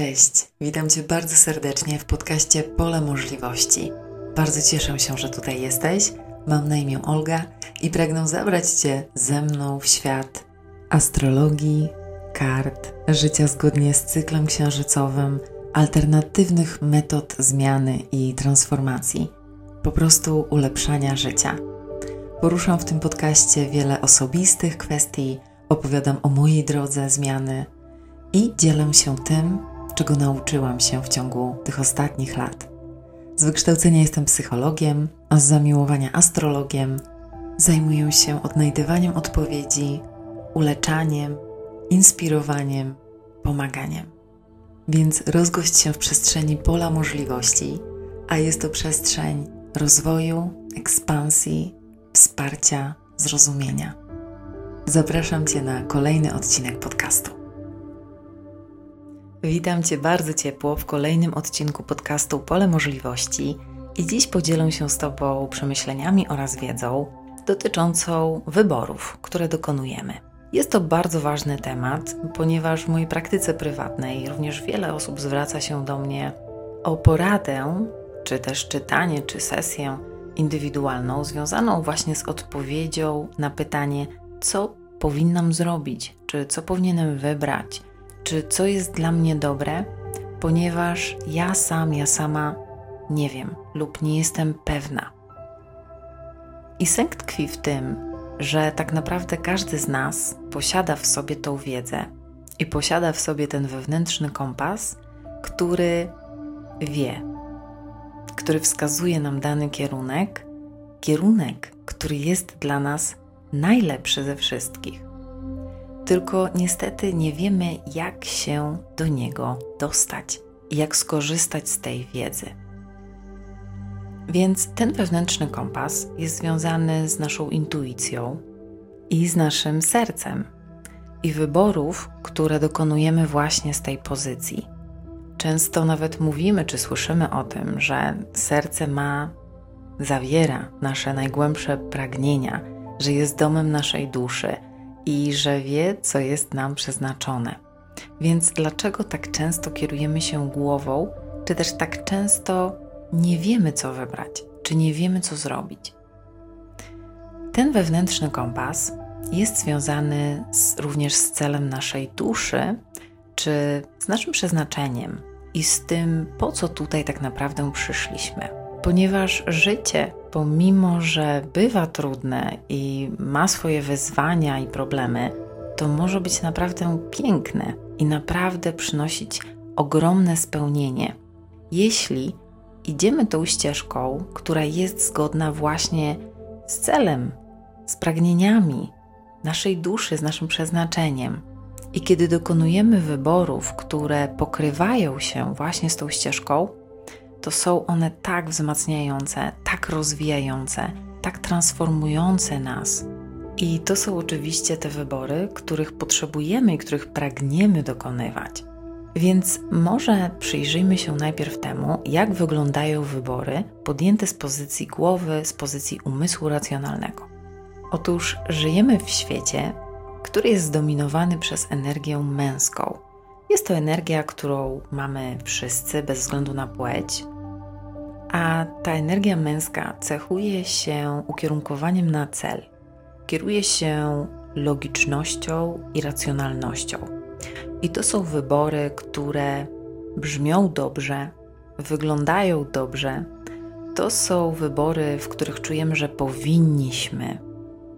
Cześć, witam Cię bardzo serdecznie w podcaście Pole Możliwości. Bardzo cieszę się, że tutaj jesteś. Mam na imię Olga i pragnę zabrać Cię ze mną w świat astrologii, kart, życia zgodnie z cyklem księżycowym, alternatywnych metod zmiany i transformacji, po prostu ulepszania życia. Poruszam w tym podcaście wiele osobistych kwestii, opowiadam o mojej drodze zmiany i dzielę się tym, czego nauczyłam się w ciągu tych ostatnich lat. Z wykształcenia jestem psychologiem, a z zamiłowania astrologiem. Zajmuję się odnajdywaniem odpowiedzi, uleczaniem, inspirowaniem, pomaganiem. Więc rozgość się w przestrzeni pola możliwości, a jest to przestrzeń rozwoju, ekspansji, wsparcia, zrozumienia. Zapraszam Cię na kolejny odcinek podcastu. Witam Cię bardzo ciepło w kolejnym odcinku podcastu Pole Możliwości i dziś podzielę się z Tobą przemyśleniami oraz wiedzą dotyczącą wyborów, które dokonujemy. Jest to bardzo ważny temat, ponieważ w mojej praktyce prywatnej również wiele osób zwraca się do mnie o poradę, czy też czytanie, czy sesję indywidualną związaną właśnie z odpowiedzią na pytanie, co powinnam zrobić, czy co powinienem wybrać, czy co jest dla mnie dobre, ponieważ ja sam, ja sama nie wiem lub nie jestem pewna. I sęk tkwi w tym, że tak naprawdę każdy z nas posiada w sobie tą wiedzę i posiada w sobie ten wewnętrzny kompas, który wie, który wskazuje nam dany kierunek, kierunek, który jest dla nas najlepszy ze wszystkich tylko niestety nie wiemy, jak się do niego dostać i jak skorzystać z tej wiedzy. Więc ten wewnętrzny kompas jest związany z naszą intuicją i z naszym sercem i wyborów, które dokonujemy właśnie z tej pozycji. Często nawet mówimy czy słyszymy o tym, że serce ma, zawiera nasze najgłębsze pragnienia, że jest domem naszej duszy i że wie, co jest nam przeznaczone. Więc dlaczego tak często kierujemy się głową, czy też tak często nie wiemy, co wybrać, czy nie wiemy, co zrobić? Ten wewnętrzny kompas jest związany z, również z celem naszej duszy, czy z naszym przeznaczeniem i z tym, po co tutaj tak naprawdę przyszliśmy. Ponieważ życie pomimo że bywa trudne i ma swoje wyzwania i problemy, to może być naprawdę piękne i naprawdę przynosić ogromne spełnienie, jeśli idziemy tą ścieżką, która jest zgodna właśnie z celem, z pragnieniami naszej duszy, z naszym przeznaczeniem. I kiedy dokonujemy wyborów, które pokrywają się właśnie z tą ścieżką, to są one tak wzmacniające, tak rozwijające, tak transformujące nas. I to są oczywiście te wybory, których potrzebujemy i których pragniemy dokonywać. Więc może przyjrzyjmy się najpierw temu, jak wyglądają wybory podjęte z pozycji głowy, z pozycji umysłu racjonalnego. Otóż żyjemy w świecie, który jest zdominowany przez energię męską. Jest to energia, którą mamy wszyscy bez względu na płeć, a ta energia męska cechuje się ukierunkowaniem na cel, kieruje się logicznością i racjonalnością. I to są wybory, które brzmią dobrze, wyglądają dobrze. To są wybory, w których czujemy, że powinniśmy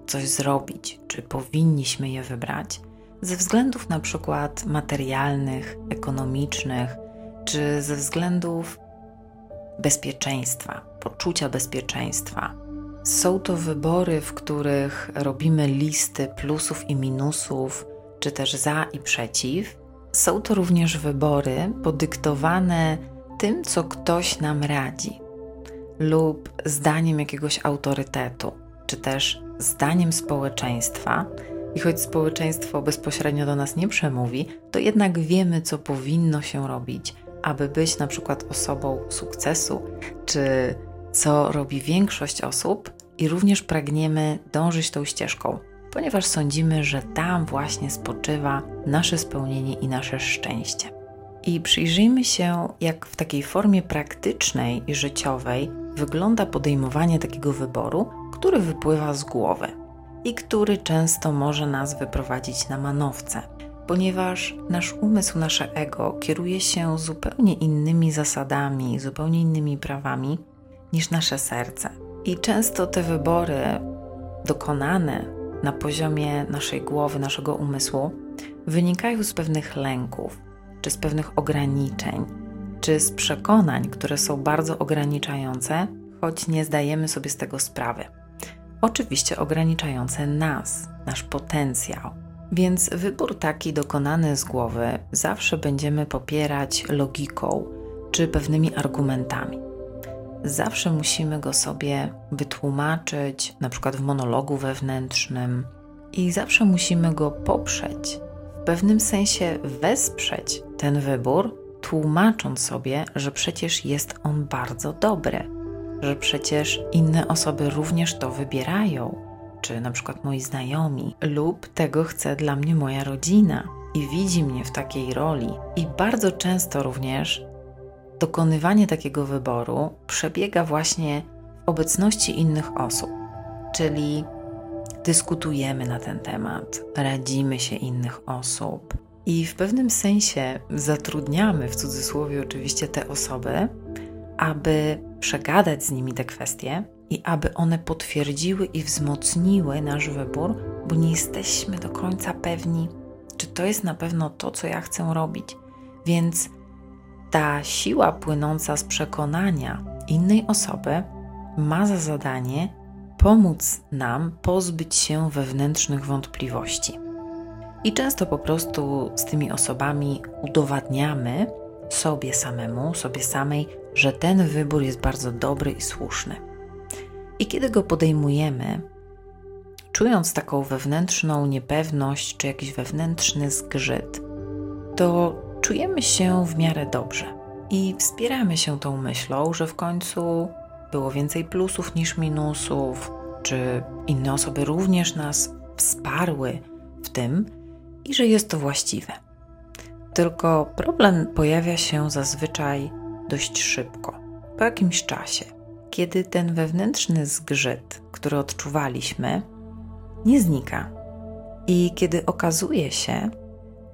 coś zrobić, czy powinniśmy je wybrać, ze względów na przykład materialnych, ekonomicznych, czy ze względów bezpieczeństwa, poczucia bezpieczeństwa. Są to wybory, w których robimy listy plusów i minusów, czy też za i przeciw. Są to również wybory podyktowane tym, co ktoś nam radzi, lub zdaniem jakiegoś autorytetu, czy też zdaniem społeczeństwa. I choć społeczeństwo bezpośrednio do nas nie przemówi, to jednak wiemy, co powinno się robić, aby być na przykład osobą sukcesu, czy co robi większość osób, i również pragniemy dążyć tą ścieżką, ponieważ sądzimy, że tam właśnie spoczywa nasze spełnienie i nasze szczęście. i przyjrzyjmy się, jak w takiej formie praktycznej i życiowej wygląda podejmowanie takiego wyboru, który wypływa z głowy i który często może nas wyprowadzić na manowce, ponieważ nasz umysł, nasze ego kieruje się zupełnie innymi zasadami, zupełnie innymi prawami niż nasze serce. I często te wybory dokonane na poziomie naszej głowy, naszego umysłu, wynikają z pewnych lęków, czy z pewnych ograniczeń, czy z przekonań, które są bardzo ograniczające, choć nie zdajemy sobie z tego sprawy. Oczywiście ograniczające nas, nasz potencjał. Więc wybór taki dokonany z głowy zawsze będziemy popierać logiką czy pewnymi argumentami. Zawsze musimy go sobie wytłumaczyć, na przykład w monologu wewnętrznym, i zawsze musimy go poprzeć w pewnym sensie wesprzeć ten wybór, tłumacząc sobie, że przecież jest on bardzo dobry, że przecież inne osoby również to wybierają, czy na przykład moi znajomi, lub tego chce dla mnie moja rodzina i widzi mnie w takiej roli. I bardzo często również dokonywanie takiego wyboru przebiega właśnie w obecności innych osób, czyli dyskutujemy na ten temat, radzimy się innych osób i w pewnym sensie zatrudniamy, w cudzysłowie oczywiście, te osoby, aby przegadać z nimi te kwestie i aby one potwierdziły i wzmocniły nasz wybór, bo nie jesteśmy do końca pewni, czy to jest na pewno to, co ja chcę robić. Więc ta siła płynąca z przekonania innej osoby ma za zadanie pomóc nam pozbyć się wewnętrznych wątpliwości. I często po prostu z tymi osobami udowadniamy sobie samemu, sobie samej, że ten wybór jest bardzo dobry i słuszny. I kiedy go podejmujemy, czując taką wewnętrzną niepewność czy jakiś wewnętrzny zgrzyt, to czujemy się w miarę dobrze i wspieramy się tą myślą, że w końcu było więcej plusów niż minusów, czy inne osoby również nas wsparły w tym i że jest to właściwe. Tylko problem pojawia się zazwyczaj dość szybko, po jakimś czasie, kiedy ten wewnętrzny zgrzyt, który odczuwaliśmy, nie znika. I kiedy okazuje się,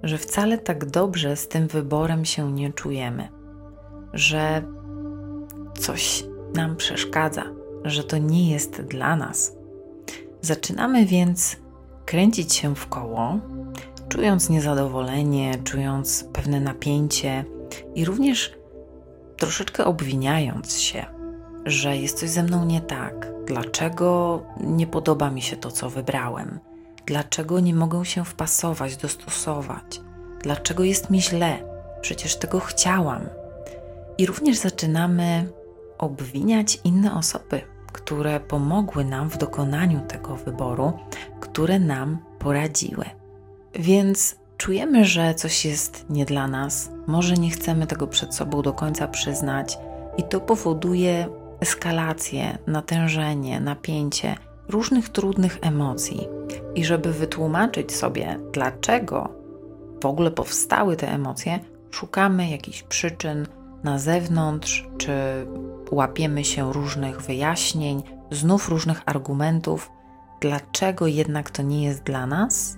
że wcale tak dobrze z tym wyborem się nie czujemy, że coś nam przeszkadza, że to nie jest dla nas. Zaczynamy więc kręcić się w koło, czując niezadowolenie, czując pewne napięcie i również troszeczkę obwiniając się, że jest coś ze mną nie tak, dlaczego nie podoba mi się to, co wybrałem, dlaczego nie mogę się wpasować, dostosować, dlaczego jest mi źle, przecież tego chciałam. I również zaczynamy obwiniać inne osoby, które pomogły nam w dokonaniu tego wyboru, które nam poradziły. Więc czujemy, że coś jest nie dla nas, może nie chcemy tego przed sobą do końca przyznać, i to powoduje eskalację, natężenie, napięcie różnych trudnych emocji. I żeby wytłumaczyć sobie, dlaczego w ogóle powstały te emocje, szukamy jakichś przyczyn na zewnątrz, czy łapiemy się różnych wyjaśnień, znów różnych argumentów, dlaczego jednak to nie jest dla nas,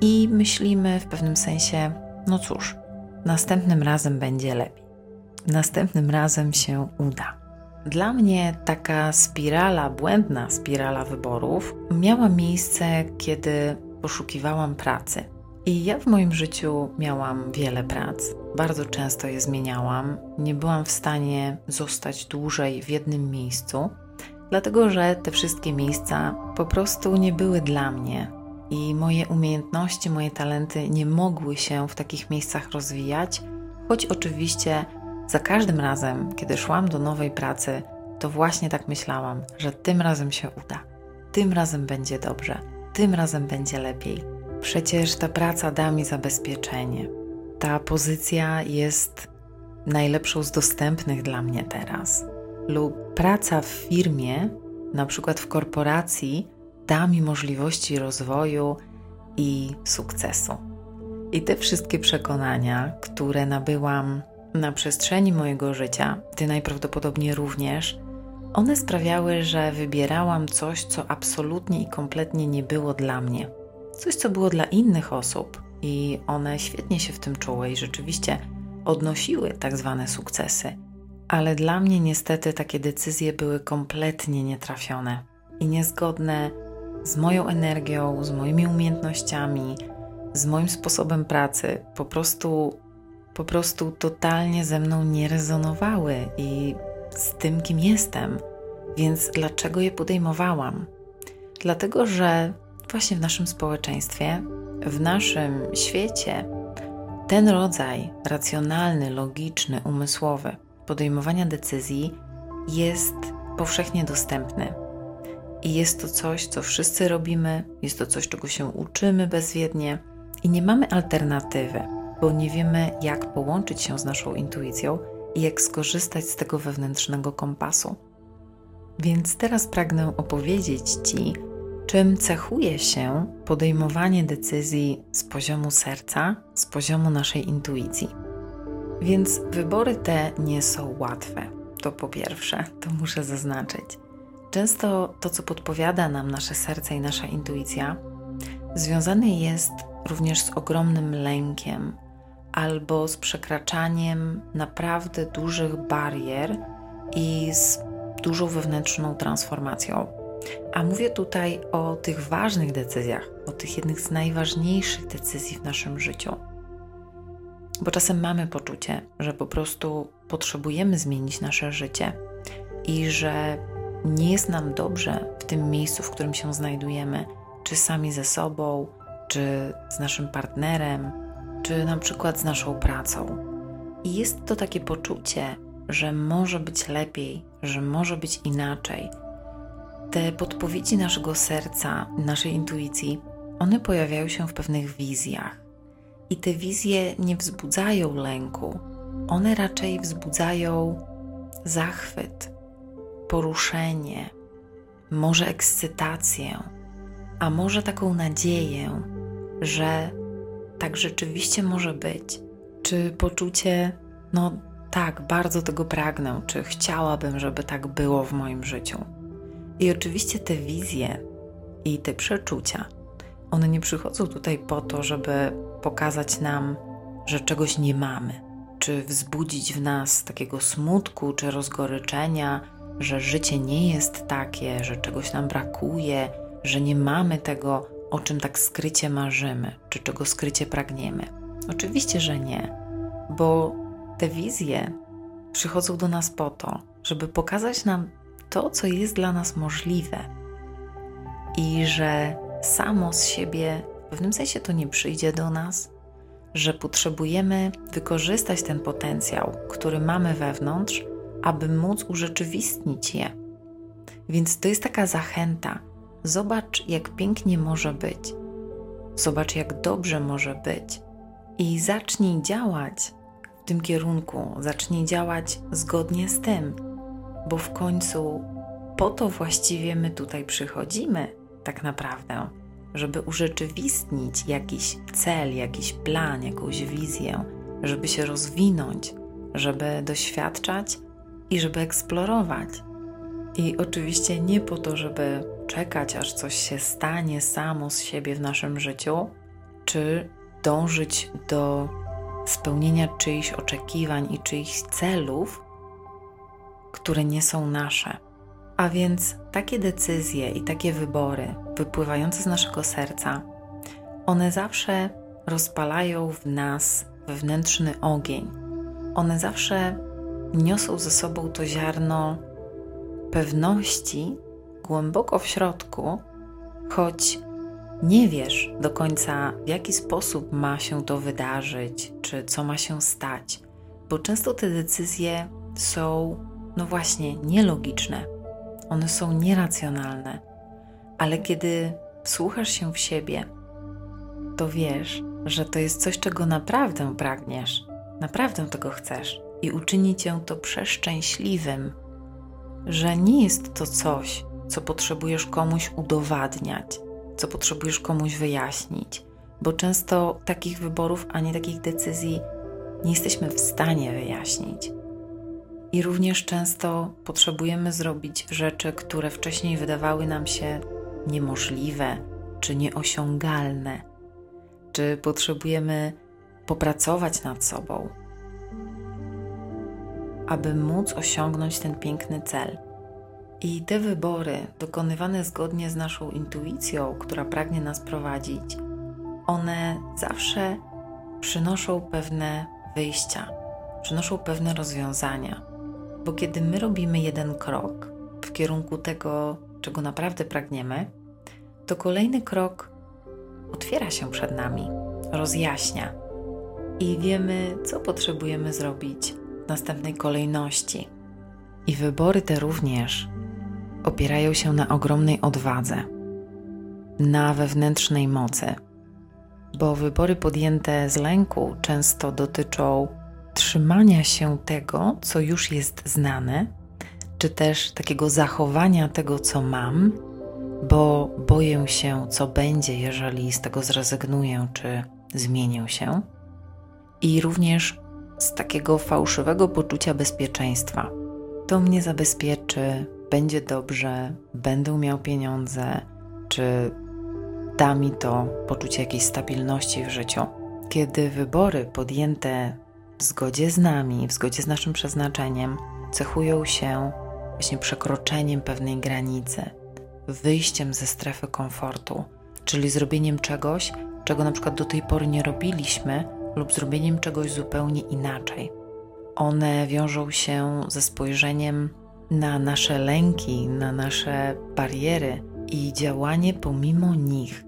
i myślimy w pewnym sensie: no cóż, następnym razem będzie lepiej, następnym razem się uda. Dla mnie taka spirala, błędna spirala wyborów miała miejsce, kiedy poszukiwałam pracy. I ja w moim życiu miałam wiele prac. Bardzo często je zmieniałam. Nie byłam w stanie zostać dłużej w jednym miejscu, dlatego że te wszystkie miejsca po prostu nie były dla mnie. I moje umiejętności, moje talenty nie mogły się w takich miejscach rozwijać, choć oczywiście za każdym razem, kiedy szłam do nowej pracy, to właśnie tak myślałam, że tym razem się uda, tym razem będzie dobrze, tym razem będzie lepiej Przecież ta praca da mi zabezpieczenie. Ta pozycja jest najlepszą z dostępnych dla mnie teraz. Lub praca w firmie, na przykład w korporacji, da mi możliwości rozwoju i sukcesu. I te wszystkie przekonania, które nabyłam na przestrzeni mojego życia, ty najprawdopodobniej również, one sprawiały, że wybierałam coś, co absolutnie i kompletnie nie było dla mnie. Coś, co było dla innych osób, i one świetnie się w tym czuły i rzeczywiście odnosiły tak zwane sukcesy. Ale dla mnie niestety takie decyzje były kompletnie nietrafione i niezgodne z moją energią, z moimi umiejętnościami, z moim sposobem pracy. Po prostu, po prostu totalnie ze mną nie rezonowały i z tym, kim jestem. Więc dlaczego je podejmowałam? Dlatego, że właśnie w naszym społeczeństwie, w naszym świecie, ten rodzaj racjonalny, logiczny, umysłowy podejmowania decyzji jest powszechnie dostępny. I jest to coś, co wszyscy robimy, jest to coś, czego się uczymy bezwiednie i nie mamy alternatywy, bo nie wiemy, jak połączyć się z naszą intuicją i jak skorzystać z tego wewnętrznego kompasu. Więc teraz pragnę opowiedzieć Ci, czym cechuje się podejmowanie decyzji z poziomu serca, z poziomu naszej intuicji. Więc wybory te nie są łatwe. To po pierwsze, to muszę zaznaczyć. Często to, co podpowiada nam nasze serce i nasza intuicja, związane jest również z ogromnym lękiem albo z przekraczaniem naprawdę dużych barier i z dużą wewnętrzną transformacją. A mówię tutaj o tych ważnych decyzjach, o tych jednych z najważniejszych decyzji w naszym życiu. Bo czasem mamy poczucie, że po prostu potrzebujemy zmienić nasze życie i że nie jest nam dobrze w tym miejscu, w którym się znajdujemy, czy sami ze sobą, czy z naszym partnerem, czy na przykład z naszą pracą. I jest to takie poczucie, że może być lepiej, że może być inaczej. Te podpowiedzi naszego serca, naszej intuicji, one pojawiają się w pewnych wizjach. I te wizje nie wzbudzają lęku, one raczej wzbudzają zachwyt, poruszenie, może ekscytację, a może taką nadzieję, że tak rzeczywiście może być, czy poczucie, no tak, bardzo tego pragnę, czy chciałabym, żeby tak było w moim życiu. I oczywiście te wizje i te przeczucia, one nie przychodzą tutaj po to, żeby pokazać nam, że czegoś nie mamy, czy wzbudzić w nas takiego smutku czy rozgoryczenia, że życie nie jest takie, że czegoś nam brakuje, że nie mamy tego, o czym tak skrycie marzymy, czy czego skrycie pragniemy. Oczywiście, że nie, bo te wizje przychodzą do nas po to, żeby pokazać nam to, co jest dla nas możliwe i że samo z siebie w pewnym sensie to nie przyjdzie do nas, że potrzebujemy wykorzystać ten potencjał, który mamy wewnątrz, aby móc urzeczywistnić je. Więc to jest taka zachęta. Zobacz, jak pięknie może być. Zobacz, jak dobrze może być. I zacznij działać w tym kierunku, zacznij działać zgodnie z tym, bo w końcu po to właściwie my tutaj przychodzimy, tak naprawdę, żeby urzeczywistnić jakiś cel, jakiś plan, jakąś wizję, żeby się rozwinąć, żeby doświadczać i żeby eksplorować. I oczywiście nie po to, żeby czekać, aż coś się stanie samo z siebie w naszym życiu, czy dążyć do spełnienia czyichś oczekiwań i czyichś celów, które nie są nasze. A więc takie decyzje i takie wybory wypływające z naszego serca, one zawsze rozpalają w nas wewnętrzny ogień. One zawsze niosą ze sobą to ziarno pewności głęboko w środku, choć nie wiesz do końca, w jaki sposób ma się to wydarzyć, czy co ma się stać, bo często te decyzje są, no właśnie, nielogiczne, one są nieracjonalne, ale kiedy wsłuchasz się w siebie, to wiesz, że to jest coś, czego naprawdę pragniesz, naprawdę tego chcesz i uczyni cię to przeszczęśliwym, że nie jest to coś, co potrzebujesz komuś udowadniać, co potrzebujesz komuś wyjaśnić, bo często takich wyborów ani takich decyzji nie jesteśmy w stanie wyjaśnić. I również często potrzebujemy zrobić rzeczy, które wcześniej wydawały nam się niemożliwe czy nieosiągalne, czy potrzebujemy popracować nad sobą, aby móc osiągnąć ten piękny cel. I te wybory, dokonywane zgodnie z naszą intuicją, która pragnie nas prowadzić, one zawsze przynoszą pewne wyjścia, przynoszą pewne rozwiązania. Bo kiedy my robimy jeden krok w kierunku tego, czego naprawdę pragniemy, to kolejny krok otwiera się przed nami, rozjaśnia i wiemy, co potrzebujemy zrobić następnej kolejności. I wybory te również opierają się na ogromnej odwadze, na wewnętrznej mocy, bo wybory podjęte z lęku często dotyczą trzymania się tego, co już jest znane, czy też takiego zachowania tego, co mam, bo boję się, co będzie, jeżeli z tego zrezygnuję, czy zmienię się, i również z takiego fałszywego poczucia bezpieczeństwa. To mnie zabezpieczy, będzie dobrze, będę miał pieniądze, czy da mi to poczucie jakiejś stabilności w życiu. Kiedy wybory podjęte w zgodzie z nami, w zgodzie z naszym przeznaczeniem, cechują się właśnie przekroczeniem pewnej granicy, wyjściem ze strefy komfortu, czyli zrobieniem czegoś, czego na przykład do tej pory nie robiliśmy, lub zrobieniem czegoś zupełnie inaczej. One wiążą się ze spojrzeniem na nasze lęki, na nasze bariery i działanie pomimo nich,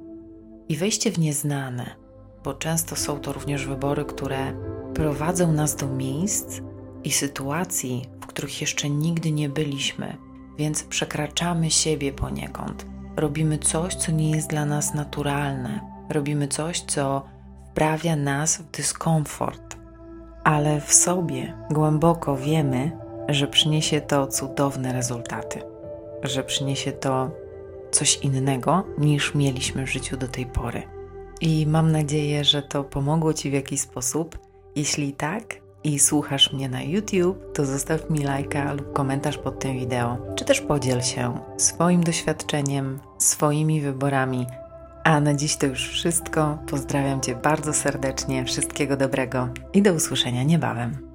i wejście w nieznane, bo często są to również wybory, które prowadzą nas do miejsc i sytuacji, w których jeszcze nigdy nie byliśmy, więc przekraczamy siebie poniekąd. Robimy coś, co nie jest dla nas naturalne, robimy coś, co wprawia nas w dyskomfort, ale w sobie głęboko wiemy, że przyniesie to cudowne rezultaty, że przyniesie to coś innego niż mieliśmy w życiu do tej pory. I mam nadzieję, że to pomogło Ci w jakiś sposób. Jeśli tak i słuchasz mnie na YouTube, to zostaw mi lajka lub komentarz pod tym wideo, czy też podziel się swoim doświadczeniem, swoimi wyborami. A na dziś to już wszystko. Pozdrawiam Cię bardzo serdecznie, wszystkiego dobrego i do usłyszenia niebawem.